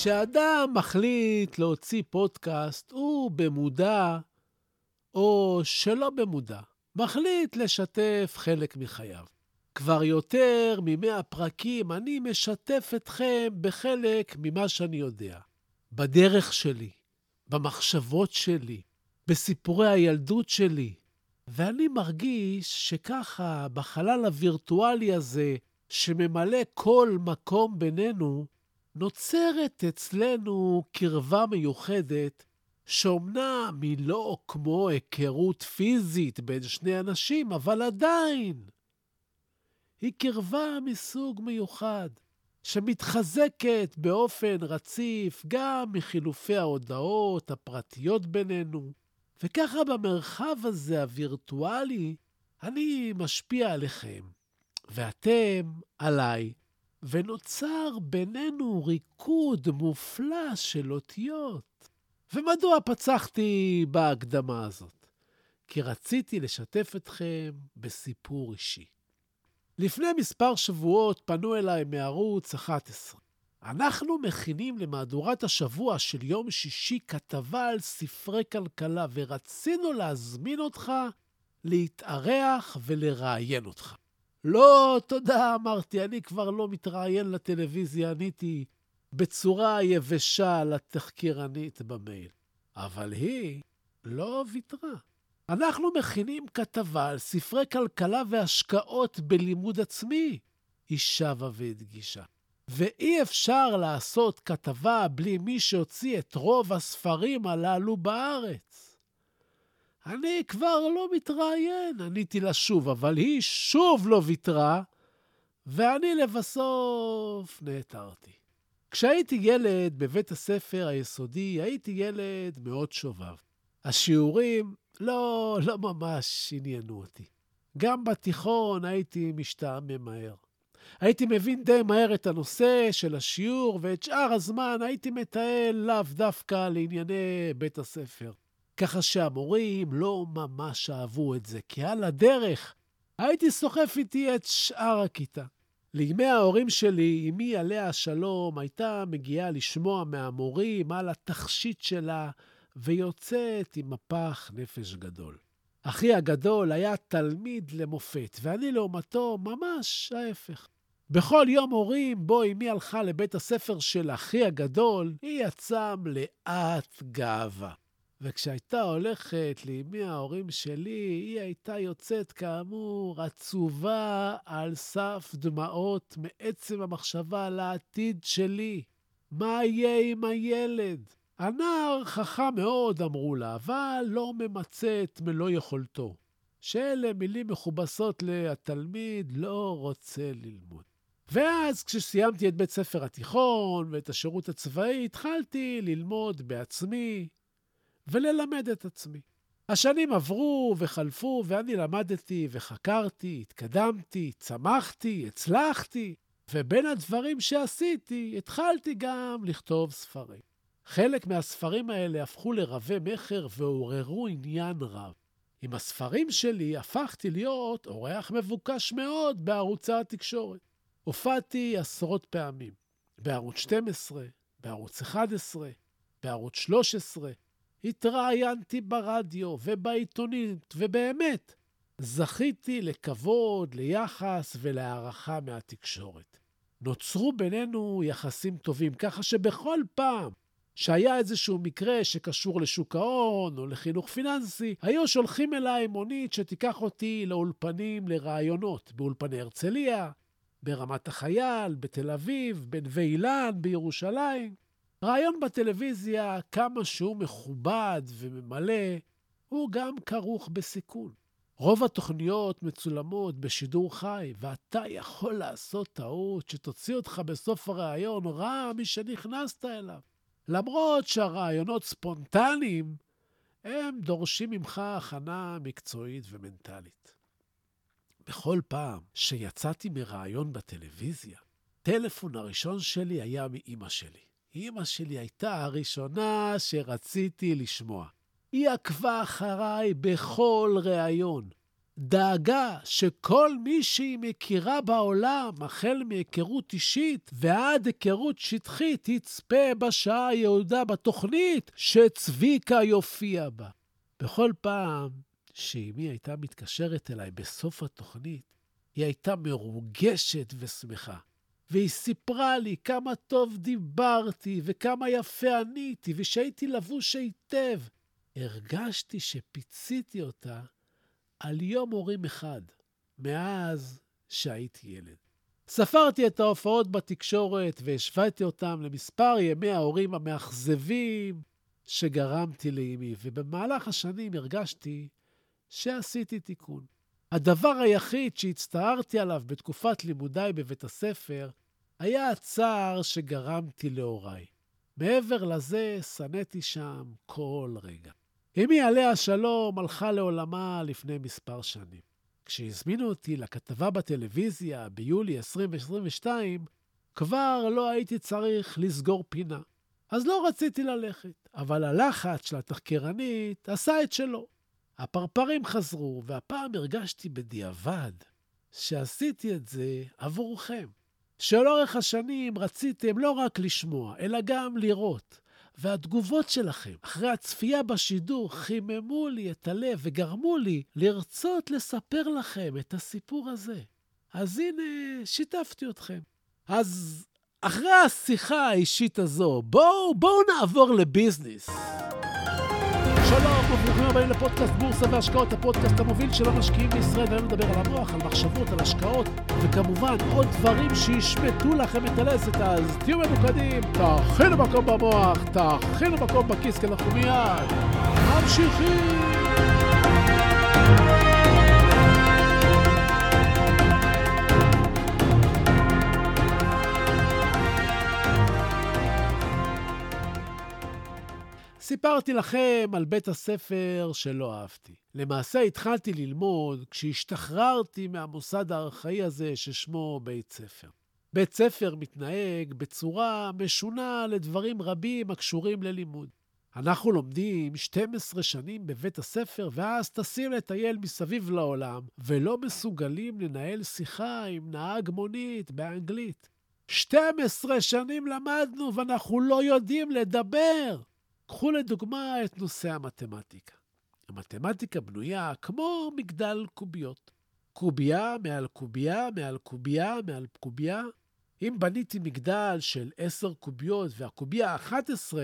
כשאדם מחליט להוציא פודקאסט, הוא במודע או שלא במודע, מחליט לשתף חלק מחייו. כבר יותר ממאה פרקים אני משתף אתכם בחלק ממה שאני יודע. בדרך שלי, במחשבות שלי, בסיפורי הילדות שלי. ואני מרגיש שככה, בחלל הווירטואלי הזה, שממלא כל מקום בינינו, נוצרת אצלנו קרבה מיוחדת, שאומנם היא לא כמו היכרות פיזית בין שני אנשים, אבל עדיין היא קרבה מסוג מיוחד, שמתחזקת באופן רציף גם מחילופי ההודעות הפרטיות בינינו. וככה במרחב הזה, הווירטואלי, אני משפיע עליכם, ואתם עליי. ונוצר בינינו ריקוד מופלא של אותיות. ומדוע פצחתי בהקדמה הזאת? כי רציתי לשתף אתכם בסיפור אישי. לפני מספר שבועות פנו אליי מערוץ 11. אנחנו מכינים למהדורת השבוע של יום שישי כתבה על ספרי כלכלה, ורצינו להזמין אותך להתארח ולראיין אותך. לא, תודה, אמרתי, אני כבר לא מתראיין לטלוויזיה, עניתי בצורה יבשה לתחקירנית במייל. אבל היא לא ויתרה. אנחנו מכינים כתבה על ספרי כלכלה והשקעות בלימוד עצמי, היא שבה והדגישה. ואי אפשר לעשות כתבה בלי מי שהוציא את רוב הספרים הללו בארץ. אני כבר לא מתראיין, עניתי לה שוב, אבל היא שוב לא ויתרה, ואני לבסוף נעתרתי. כשהייתי ילד בבית הספר היסודי, הייתי ילד מאוד שובב. השיעורים לא, לא ממש עניינו אותי. גם בתיכון הייתי משתעמם מהר. הייתי מבין די מהר את הנושא של השיעור, ואת שאר הזמן הייתי מטייל לאו דווקא לענייני בית הספר. ככה שהמורים לא ממש אהבו את זה, כי על הדרך הייתי סוחף איתי את שאר הכיתה. לימי ההורים שלי, אמי עליה השלום, הייתה מגיעה לשמוע מהמורים על התכשיט שלה, ויוצאת עם מפח נפש גדול. אחי הגדול היה תלמיד למופת, ואני לעומתו ממש ההפך. בכל יום הורים בו אמי הלכה לבית הספר של אחי הגדול, היא יצאה מלאת גאווה. וכשהייתה הולכת לימי ההורים שלי, היא הייתה יוצאת, כאמור, עצובה על סף דמעות מעצם המחשבה על העתיד שלי. מה יהיה עם הילד? הנער חכם מאוד, אמרו לה, אבל לא ממצה את מלוא יכולתו. שאלה מילים מכובסות ל"התלמיד לא רוצה ללמוד". ואז כשסיימתי את בית ספר התיכון ואת השירות הצבאי, התחלתי ללמוד בעצמי, וללמד את עצמי. השנים עברו וחלפו, ואני למדתי וחקרתי, התקדמתי, צמחתי, הצלחתי, ובין הדברים שעשיתי, התחלתי גם לכתוב ספרים. חלק מהספרים האלה הפכו לרבי מכר ועוררו עניין רב. עם הספרים שלי הפכתי להיות אורח מבוקש מאוד בערוצי התקשורת. הופעתי עשרות פעמים, בערוץ 12, בערוץ 11, בערוץ 13, התראיינתי ברדיו ובעיתונית, ובאמת, זכיתי לכבוד, ליחס ולהערכה מהתקשורת. נוצרו בינינו יחסים טובים, ככה שבכל פעם שהיה איזשהו מקרה שקשור לשוק ההון או לחינוך פיננסי, היו שולחים אליי מונית שתיקח אותי לאולפנים לראיונות, באולפני הרצליה, ברמת החייל, בתל אביב, בנווה אילן, בירושלים. רעיון בטלוויזיה, כמה שהוא מכובד וממלא, הוא גם כרוך בסיכון. רוב התוכניות מצולמות בשידור חי, ואתה יכול לעשות טעות שתוציא אותך בסוף הראיון רע משנכנסת אליו. למרות שהרעיונות ספונטניים, הם דורשים ממך הכנה מקצועית ומנטלית. בכל פעם שיצאתי מראיון בטלוויזיה, הטלפון הראשון שלי היה מאימא שלי. אימא שלי הייתה הראשונה שרציתי לשמוע. היא עקבה אחריי בכל ראיון. דאגה שכל מי שהיא מכירה בעולם, החל מהיכרות אישית ועד היכרות שטחית, יצפה בשעה היהודה בתוכנית שצביקה יופיע בה. בכל פעם שאמי הייתה מתקשרת אליי בסוף התוכנית, היא הייתה מרוגשת ושמחה. והיא סיפרה לי כמה טוב דיברתי וכמה יפה עניתי ושהייתי לבוש היטב. הרגשתי שפיציתי אותה על יום הורים אחד, מאז שהייתי ילד. ספרתי את ההופעות בתקשורת והשוויתי אותם למספר ימי ההורים המאכזבים שגרמתי לאמי, ובמהלך השנים הרגשתי שעשיתי תיקון. הדבר היחיד שהצטערתי עליו בתקופת לימודיי בבית הספר היה הצער שגרמתי להוריי. מעבר לזה, שנאתי שם כל רגע. אמי עליה השלום הלכה לעולמה לפני מספר שנים. כשהזמינו אותי לכתבה בטלוויזיה ביולי 2022, כבר לא הייתי צריך לסגור פינה. אז לא רציתי ללכת, אבל הלחץ של התחקירנית עשה את שלו. הפרפרים חזרו, והפעם הרגשתי בדיעבד שעשיתי את זה עבורכם. שלאורך השנים רציתם לא רק לשמוע, אלא גם לראות. והתגובות שלכם אחרי הצפייה בשידור חיממו לי את הלב וגרמו לי לרצות לספר לכם את הסיפור הזה. אז הנה, שיתפתי אתכם. אז אחרי השיחה האישית הזו, בואו בוא נעבור לביזנס. שלום וברוכים הבאים לפודקאסט בורסה והשקעות, הפודקאסט המוביל של המשקיעים בישראל, והיום נדבר על המוח, על מחשבות, על השקעות, וכמובן עוד דברים שישמטו לכם את הלסת, אז תהיו ממוקדים, תאכינו מקום במוח, תאכינו מקום בכיס, כי אנחנו מיד ממשיכים. סיפרתי לכם על בית הספר שלא אהבתי. למעשה התחלתי ללמוד כשהשתחררתי מהמוסד הארכאי הזה ששמו בית ספר. בית ספר מתנהג בצורה משונה לדברים רבים הקשורים ללימוד. אנחנו לומדים 12 שנים בבית הספר, ואז טסים לטייל מסביב לעולם, ולא מסוגלים לנהל שיחה עם נהג מונית באנגלית. 12 שנים למדנו ואנחנו לא יודעים לדבר. קחו לדוגמה את נושא המתמטיקה. המתמטיקה בנויה כמו מגדל קוביות. קובייה מעל קובייה מעל קובייה מעל קובייה. אם בניתי מגדל של עשר קוביות והקובייה ה-11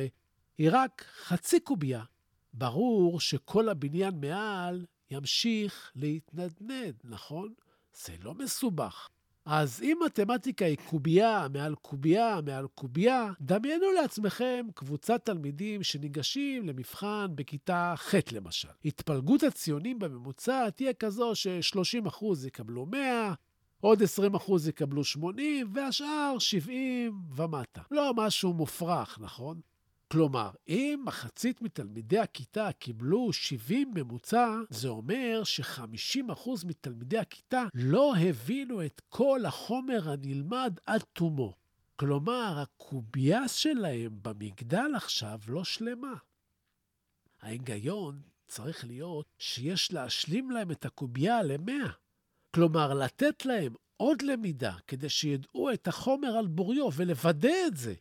היא רק חצי קובייה, ברור שכל הבניין מעל ימשיך להתנדנד, נכון? זה לא מסובך. אז אם מתמטיקה היא קובייה מעל קובייה מעל קובייה, דמיינו לעצמכם קבוצת תלמידים שניגשים למבחן בכיתה ח' למשל. התפלגות הציונים בממוצע תהיה כזו ש-30% יקבלו 100, עוד 20% יקבלו 80, והשאר 70 ומטה. לא משהו מופרך, נכון? כלומר, אם מחצית מתלמידי הכיתה קיבלו 70 ממוצע, זה אומר ש-50% מתלמידי הכיתה לא הבינו את כל החומר הנלמד עד תומו. כלומר, הקובייה שלהם במגדל עכשיו לא שלמה. ההיגיון צריך להיות שיש להשלים להם את הקובייה ל-100. כלומר, לתת להם עוד למידה כדי שידעו את החומר על בוריו ולוודא את זה.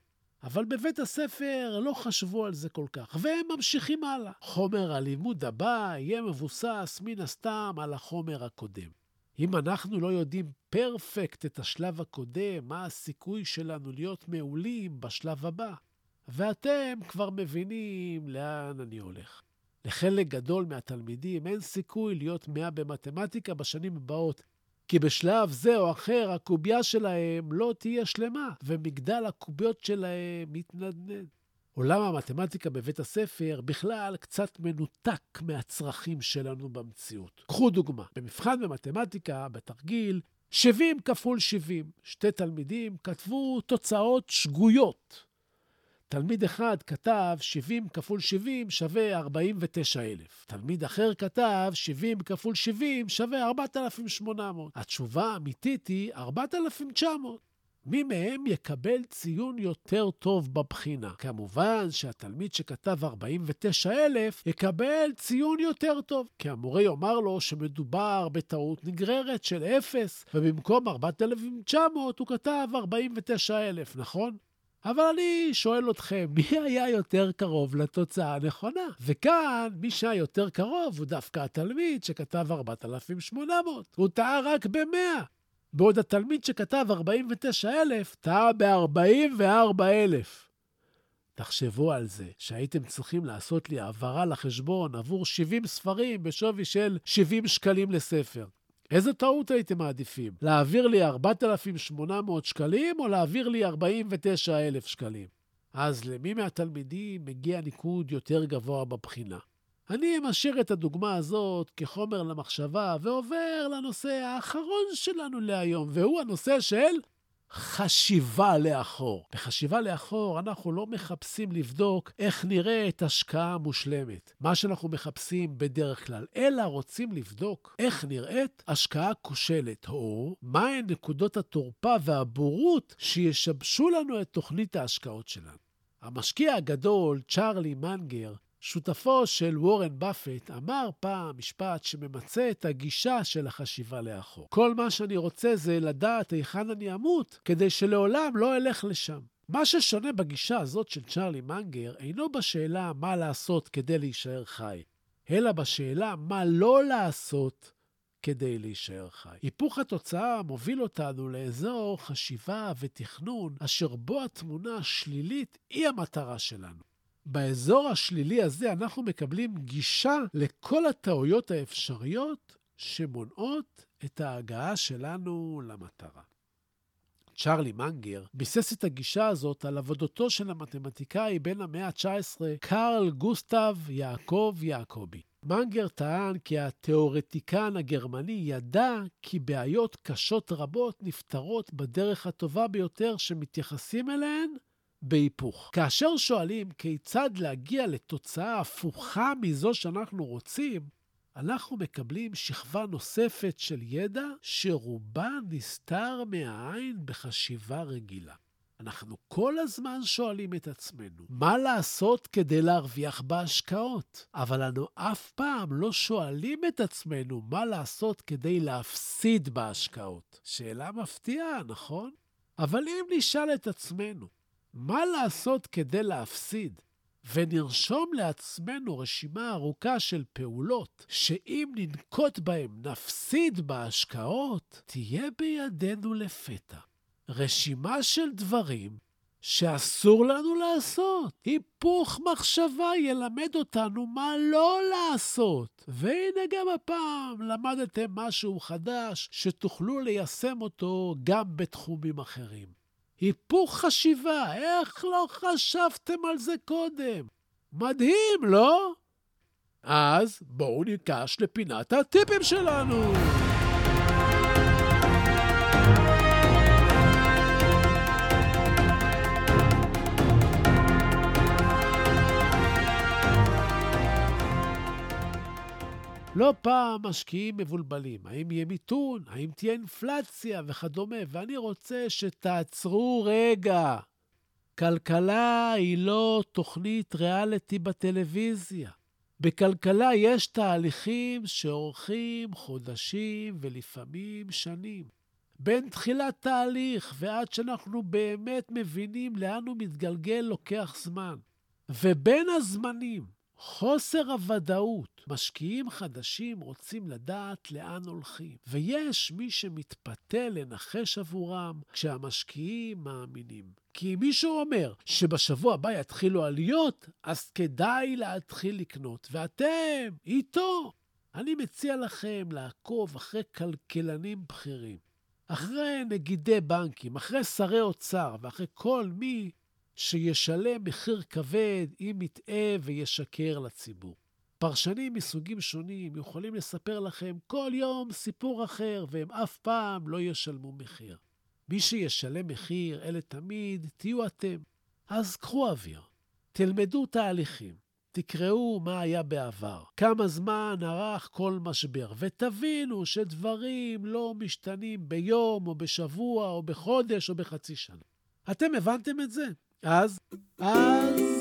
אבל בבית הספר לא חשבו על זה כל כך, והם ממשיכים הלאה. חומר הלימוד הבא יהיה מבוסס מן הסתם על החומר הקודם. אם אנחנו לא יודעים פרפקט את השלב הקודם, מה הסיכוי שלנו להיות מעולים בשלב הבא? ואתם כבר מבינים לאן אני הולך. לחלק גדול מהתלמידים אין סיכוי להיות 100 במתמטיקה בשנים הבאות, כי בשלב זה או אחר הקובייה שלהם לא תהיה שלמה, ומגדל הקוביות שלהם מתנדנד. עולם המתמטיקה בבית הספר בכלל קצת מנותק מהצרכים שלנו במציאות. קחו דוגמה, במבחן במתמטיקה, בתרגיל, 70 כפול 70. שתי תלמידים כתבו תוצאות שגויות. תלמיד אחד כתב 70 כפול 70 שווה 49,000. תלמיד אחר כתב 70 כפול 70 שווה 4,800. התשובה האמיתית היא 4,900. מי מהם יקבל ציון יותר טוב בבחינה? כמובן שהתלמיד שכתב 49,000 יקבל ציון יותר טוב, כי המורה יאמר לו שמדובר בטעות נגררת של 0, ובמקום 4,900 הוא כתב 49,000, נכון? אבל אני שואל אתכם, מי היה יותר קרוב לתוצאה הנכונה? וכאן, מי שהיה יותר קרוב הוא דווקא התלמיד שכתב 4,800. הוא טעה רק ב-100. בעוד התלמיד שכתב 49,000 טעה ב-44,000. תחשבו על זה, שהייתם צריכים לעשות לי העברה לחשבון עבור 70 ספרים בשווי של 70 שקלים לספר. איזה טעות הייתם מעדיפים? להעביר לי 4,800 שקלים או להעביר לי 49,000 שקלים? אז למי מהתלמידים מגיע ניקוד יותר גבוה בבחינה? אני משאיר את הדוגמה הזאת כחומר למחשבה ועובר לנושא האחרון שלנו להיום, והוא הנושא של חשיבה לאחור. בחשיבה לאחור אנחנו לא מחפשים לבדוק איך נראית השקעה מושלמת, מה שאנחנו מחפשים בדרך כלל, אלא רוצים לבדוק איך נראית השקעה כושלת, או מהן נקודות התורפה והבורות שישבשו לנו את תוכנית ההשקעות שלנו. המשקיע הגדול, צ'ארלי מנגר, שותפו של וורן באפט אמר פעם משפט שממצה את הגישה של החשיבה לאחור. כל מה שאני רוצה זה לדעת היכן אני אמות, כדי שלעולם לא אלך לשם. מה ששונה בגישה הזאת של צ'רלי מנגר אינו בשאלה מה לעשות כדי להישאר חי, אלא בשאלה מה לא לעשות כדי להישאר חי. היפוך התוצאה מוביל אותנו לאזור חשיבה ותכנון, אשר בו התמונה השלילית היא המטרה שלנו. באזור השלילי הזה אנחנו מקבלים גישה לכל הטעויות האפשריות שמונעות את ההגעה שלנו למטרה. צ'רלי מנגר ביסס את הגישה הזאת על עבודתו של המתמטיקאי בן המאה ה-19, קרל גוסטב יעקב יעקבי. מנגר טען כי התיאורטיקן הגרמני ידע כי בעיות קשות רבות נפתרות בדרך הטובה ביותר שמתייחסים אליהן בהיפוך. כאשר שואלים כיצד להגיע לתוצאה הפוכה מזו שאנחנו רוצים, אנחנו מקבלים שכבה נוספת של ידע שרובה נסתר מהעין בחשיבה רגילה. אנחנו כל הזמן שואלים את עצמנו, מה לעשות כדי להרוויח בהשקעות? אבל אנו אף פעם לא שואלים את עצמנו מה לעשות כדי להפסיד בהשקעות. שאלה מפתיעה, נכון? אבל אם נשאל את עצמנו, מה לעשות כדי להפסיד, ונרשום לעצמנו רשימה ארוכה של פעולות שאם ננקוט בהן נפסיד בהשקעות, תהיה בידינו לפתע. רשימה של דברים שאסור לנו לעשות. היפוך מחשבה ילמד אותנו מה לא לעשות. והנה גם הפעם למדתם משהו חדש שתוכלו ליישם אותו גם בתחומים אחרים. היפוך חשיבה, איך לא חשבתם על זה קודם? מדהים, לא? אז בואו ניגש לפינת הטיפים שלנו. לא פעם משקיעים מבולבלים, האם יהיה מיתון, האם תהיה אינפלציה וכדומה, ואני רוצה שתעצרו רגע. כלכלה היא לא תוכנית ריאליטי בטלוויזיה. בכלכלה יש תהליכים שאורכים חודשים ולפעמים שנים. בין תחילת תהליך ועד שאנחנו באמת מבינים לאן הוא מתגלגל לוקח זמן. ובין הזמנים חוסר הוודאות. משקיעים חדשים רוצים לדעת לאן הולכים, ויש מי שמתפתה לנחש עבורם כשהמשקיעים מאמינים. כי אם מישהו אומר שבשבוע הבא יתחילו עליות, אז כדאי להתחיל לקנות, ואתם איתו. אני מציע לכם לעקוב אחרי כלכלנים בכירים, אחרי נגידי בנקים, אחרי שרי אוצר ואחרי כל מי שישלם מחיר כבד אם יטעה וישקר לציבור. פרשנים מסוגים שונים יכולים לספר לכם כל יום סיפור אחר, והם אף פעם לא ישלמו מחיר. מי שישלם מחיר, אלה תמיד תהיו אתם. אז קחו אוויר, תלמדו תהליכים, תקראו מה היה בעבר, כמה זמן ארך כל משבר, ותבינו שדברים לא משתנים ביום או בשבוע או בחודש או בחצי שנה. אתם הבנתם את זה? אז, אז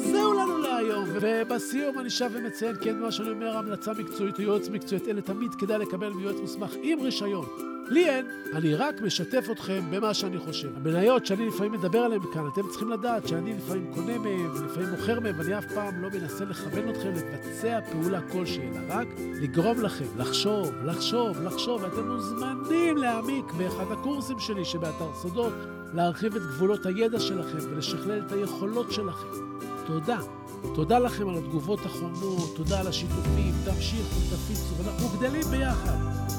להיום. ובסיום אני שב ומציין, כן, מה שאני אומר, המלצה מקצועית או יועץ מקצועית, אלה תמיד כדאי לקבל מיועץ מוסמך עם רישיון. לי אין, אני רק משתף אתכם במה שאני חושב. המניות שאני לפעמים מדבר עליהן כאן, אתם צריכים לדעת שאני לפעמים קונה מהן ולפעמים מוכר מהן, ואני אף פעם לא מנסה לכוון אתכם לבצע פעולה כלשהי, אלא רק לגרום לכם לחשוב, לחשוב, לחשוב, ואתם מוזמנים להעמיק באחד הקורסים שלי שבאתר סודות, להרחיב את גבולות הידע שלכם ולשכלל את היכולות שלכם. תודה. תודה לכם על התגובות החומות, תודה על השיתופים, תמשיכו, תפיצו, ואנחנו גדלים ביחד.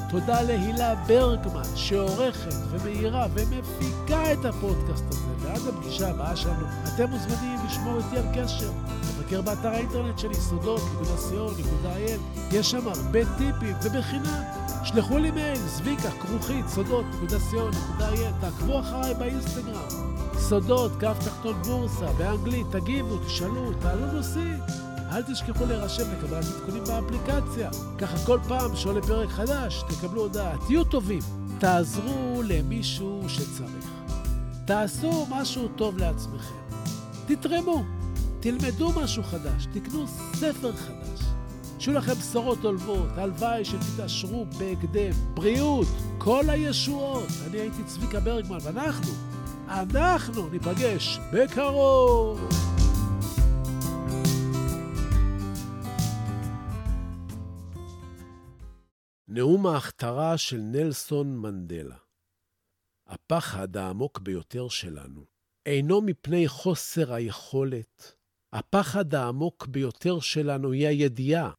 תודה להילה ברגמן, שעורכת ומאירה ומפיקה את הפודקאסט הזה. ועד הפגישה הבאה שלנו, אתם מוזמנים לשמור איתי על קשר. לבקר באתר האינטרנט שלי, סודות.co.il. יש שם הרבה טיפים, ובחינם. שלחו לי מייל, זביקה, כרוכית, סודות.co.il. תעקבו אחריי באינסטגרם. סודות, קו תחתון בורסה, באנגלית, תגיבו, תשאלו, תעלו נושאים. אל תשכחו להירשם לקבלת עדכונים באפליקציה. ככה כל פעם שעולה פרק חדש, תקבלו הודעה. תהיו טובים, תעזרו למישהו שצריך. תעשו משהו טוב לעצמכם. תתרמו, תלמדו משהו חדש, תקנו ספר חדש. שיהיו לכם בשורות עולבות, הלוואי שתתעשרו בהקדם. בריאות, כל הישועות. אני הייתי צביקה ברגמן, ואנחנו, אנחנו ניפגש בקרוב. נאום ההכתרה של נלסון מנדלה. הפחד העמוק ביותר שלנו אינו מפני חוסר היכולת. הפחד העמוק ביותר שלנו היא הידיעה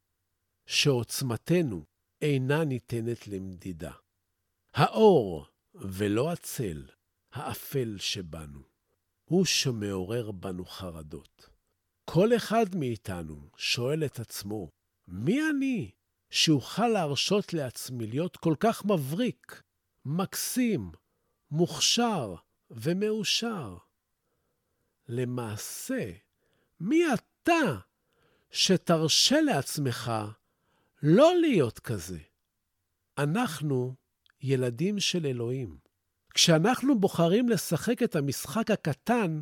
שעוצמתנו אינה ניתנת למדידה. האור ולא הצל, האפל שבנו, הוא שמעורר בנו חרדות. כל אחד מאיתנו שואל את עצמו, מי אני שאוכל להרשות לעצמי להיות כל כך מבריק, מקסים, מוכשר ומאושר? למעשה, מי אתה שתרשה לעצמך לא להיות כזה? אנחנו ילדים של אלוהים. כשאנחנו בוחרים לשחק את המשחק הקטן,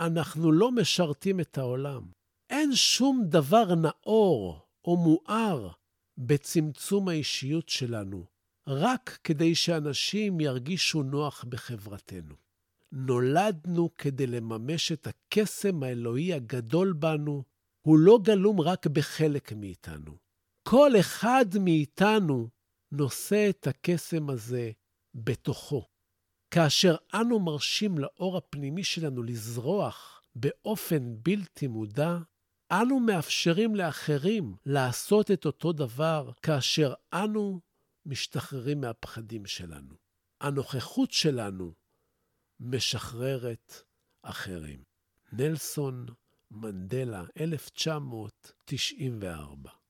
אנחנו לא משרתים את העולם. אין שום דבר נאור או מואר בצמצום האישיות שלנו, רק כדי שאנשים ירגישו נוח בחברתנו. נולדנו כדי לממש את הקסם האלוהי הגדול בנו, הוא לא גלום רק בחלק מאיתנו. כל אחד מאיתנו נושא את הקסם הזה בתוכו. כאשר אנו מרשים לאור הפנימי שלנו לזרוח באופן בלתי מודע, אנו מאפשרים לאחרים לעשות את אותו דבר כאשר אנו משתחררים מהפחדים שלנו. הנוכחות שלנו משחררת אחרים. נלסון מנדלה, 1994